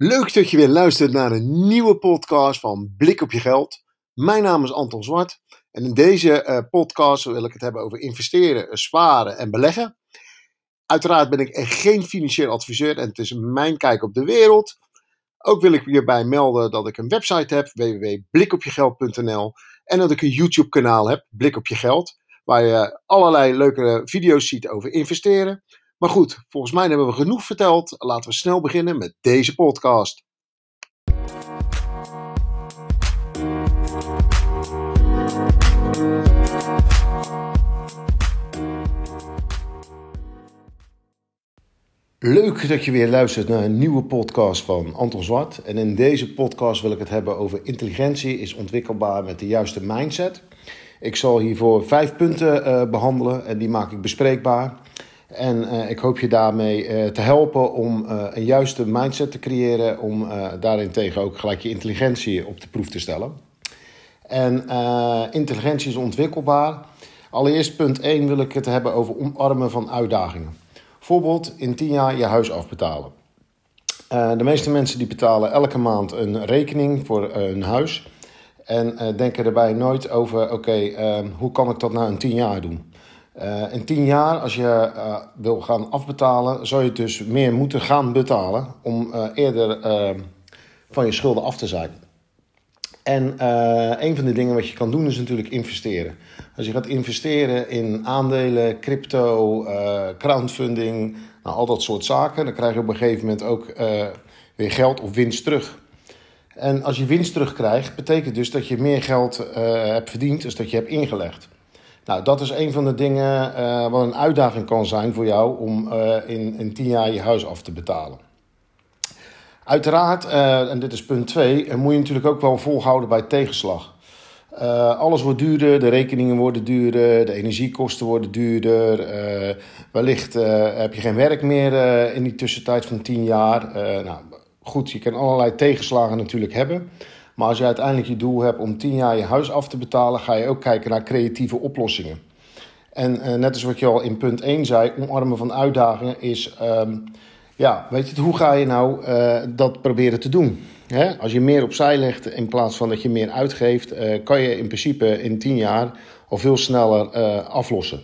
Leuk dat je weer luistert naar een nieuwe podcast van Blik op je geld. Mijn naam is Anton Zwart en in deze uh, podcast wil ik het hebben over investeren, sparen en beleggen. Uiteraard ben ik geen financieel adviseur en het is mijn kijk op de wereld. Ook wil ik hierbij melden dat ik een website heb, www.blikopjegeld.nl en dat ik een YouTube kanaal heb, Blik op je geld, waar je allerlei leuke video's ziet over investeren. Maar goed, volgens mij hebben we genoeg verteld. Laten we snel beginnen met deze podcast. Leuk dat je weer luistert naar een nieuwe podcast van Anton Zwart. En in deze podcast wil ik het hebben over intelligentie is ontwikkelbaar met de juiste mindset. Ik zal hiervoor vijf punten uh, behandelen en die maak ik bespreekbaar. En uh, ik hoop je daarmee uh, te helpen om uh, een juiste mindset te creëren, om daarin tegen ook gelijk je intelligentie op de proef te stellen. En intelligentie is ontwikkelbaar. Allereerst punt 1 wil ik het hebben over omarmen van uitdagingen. Bijvoorbeeld in 10 jaar je huis afbetalen. de meeste mensen die betalen elke maand een rekening voor hun huis. En denken erbij nooit over, oké, okay, hoe kan ik dat nou in 10 jaar doen? Uh, in tien jaar, als je uh, wil gaan afbetalen, zou je dus meer moeten gaan betalen om uh, eerder van je schulden af te zijn. En een van de dingen wat je kan doen is natuurlijk investeren. Als je gaat investeren in aandelen, crypto, crowdfunding, nou, al dat soort zaken, dan krijg je op een gegeven moment ook weer geld of winst terug. En als je winst terugkrijgt, betekent dus dat je meer geld hebt verdiend dan dat je hebt ingelegd. Nou, dat is een van de dingen uh, wat een uitdaging kan zijn voor jou om uh, in, in tien jaar je huis af te betalen. Uiteraard, uh, en dit is punt 2, moet je natuurlijk ook wel volhouden bij tegenslag. alles wordt duurder, de rekeningen worden duurder, de energiekosten worden duurder. wellicht heb je geen werk meer in die tussentijd van 10 jaar. nou, goed, je kan allerlei tegenslagen natuurlijk hebben. Maar als je uiteindelijk je doel hebt om 10 jaar je huis af te betalen, ga je ook kijken naar creatieve oplossingen. En uh, net als wat je al in punt 1 zei, omarmen van uitdagingen is, um, ja, weet je, hoe ga je nou uh, dat proberen te doen? Hè? Als je meer opzij legt in plaats van dat je meer uitgeeft, uh, kan je in principe in 10 jaar al veel sneller aflossen.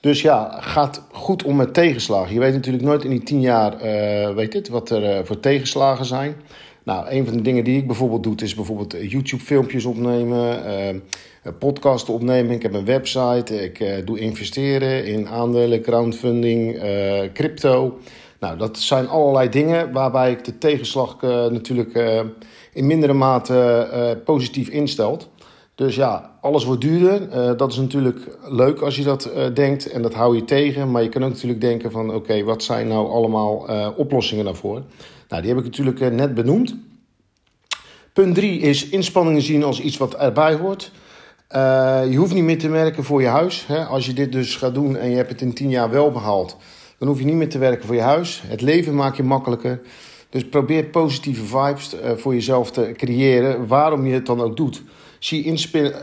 Dus ja, gaat goed om met tegenslagen. Je weet natuurlijk nooit in die 10 jaar, weet het, wat er voor tegenslagen zijn. Nou, een van de dingen die ik bijvoorbeeld doe, is bijvoorbeeld eh, YouTube-filmpjes opnemen, uh, podcasten opnemen. Ik heb een website, ik uh, doe investeren in aandelen, crowdfunding, crypto. Nou, dat zijn allerlei dingen waarbij ik de tegenslag natuurlijk in mindere mate positief instelt. Dus ja, alles wordt duurder. dat is natuurlijk leuk als je dat denkt en dat hou je tegen. Maar je kan ook natuurlijk denken van oké, wat zijn nou allemaal oplossingen daarvoor? Nou, die heb ik natuurlijk eh, net benoemd. Punt 3 is inspanningen zien als iets wat erbij hoort. Uh, je hoeft niet meer te werken voor je huis. Hè? Als je dit dus gaat doen en je hebt het in 10 jaar wel behaald, dan hoef je niet meer te werken voor je huis. Het leven maak je makkelijker. Dus probeer positieve vibes uh, voor jezelf te creëren, waarom je het dan ook doet. Zie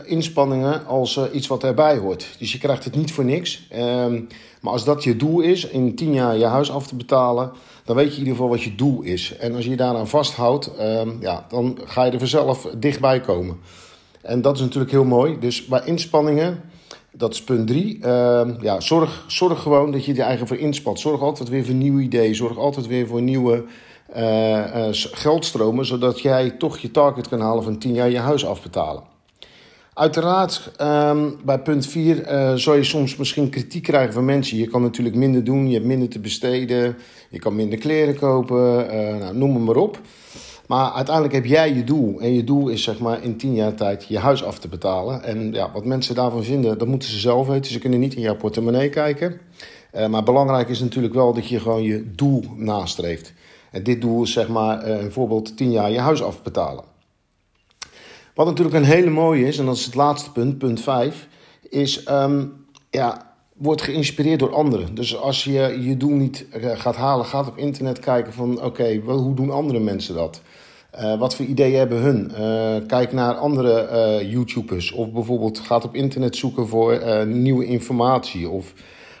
inspanningen als uh, iets wat erbij hoort. Dus je krijgt het niet voor niks. Ehm, maar als dat je doel is, in 10 jaar je huis af te betalen, dan weet je in ieder geval wat je doel is. En als je je daaraan vasthoudt, um, ja, dan ga je er vanzelf dichtbij komen. En dat is natuurlijk heel mooi. Dus bij inspanningen, dat is punt drie. Uh, ja, zorg, zorg gewoon dat je er eigen voor inspant. Zorg altijd weer voor nieuwe ideeën. Zorg altijd weer voor nieuwe geldstromen, zodat jij toch je target kan halen van 10 jaar je huis afbetalen. Uiteraard, um, bij punt 4 uh, eh, je soms misschien kritiek krijgen van mensen. Je kan natuurlijk minder doen, je hebt minder te besteden, je kan minder kleren kopen, nou, noem maar, maar op. Maar uiteindelijk heb jij je doel. En je doel is zeg maar in 10 jaar tijd je huis af te betalen. En ja, wat mensen daarvan vinden, dat moeten ze zelf weten. Ze kunnen niet in jouw portemonnee kijken. Maar belangrijk is natuurlijk wel dat je gewoon je doel nastreeft. Dit doel is zeg maar bijvoorbeeld 10 jaar je huis afbetalen. Wat natuurlijk een hele mooie is, en dat is het laatste punt, punt 5, is um, ja, word geïnspireerd door anderen. Dus als je je doel niet eh, gaat halen, gaat op internet kijken van oké, hoe doen andere mensen dat? Uh, wat voor ideeën hebben hun? Kijk naar andere YouTubers. Of bijvoorbeeld gaat op internet zoeken voor nieuwe informatie. Of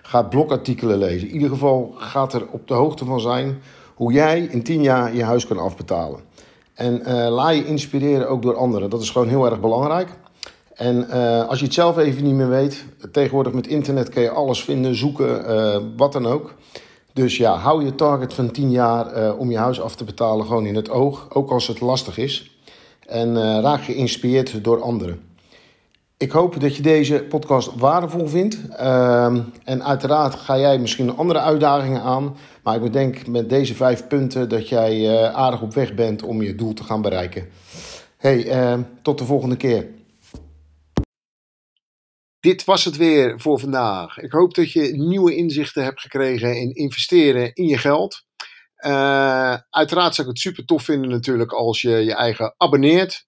gaat blogartikelen lezen. In ieder geval gaat er op de hoogte van zijn hoe jij in 10 jaar je huis kan afbetalen. En uh, laat je inspireren ook door anderen. Dat is gewoon heel erg belangrijk. En uh, als je het zelf even niet meer weet, tegenwoordig met internet kun je alles vinden, zoeken, uh, wat dan ook. Dus ja, hou je target van 10 jaar om je huis af te betalen gewoon in het oog, ook als het lastig is. En raak geïnspireerd door anderen. Ik hoop dat je deze podcast waardevol vindt. Uh, en uiteraard ga jij misschien andere uitdagingen aan. Maar ik denk met deze vijf punten dat jij aardig op weg bent om je doel te gaan bereiken. Hey, tot de volgende keer. Dit was het weer voor vandaag. Ik hoop dat je nieuwe inzichten hebt gekregen in investeren in je geld. Uh, uiteraard zou ik het super tof vinden natuurlijk als je je eigen abonneert.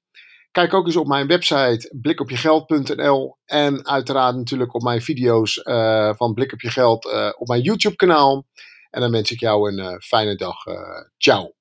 Kijk ook eens op mijn website blikopjegeld.nl en uiteraard natuurlijk op mijn video's uh, van Blik op je Geld uh, op mijn YouTube kanaal. En dan wens ik jou een fijne dag. ciao.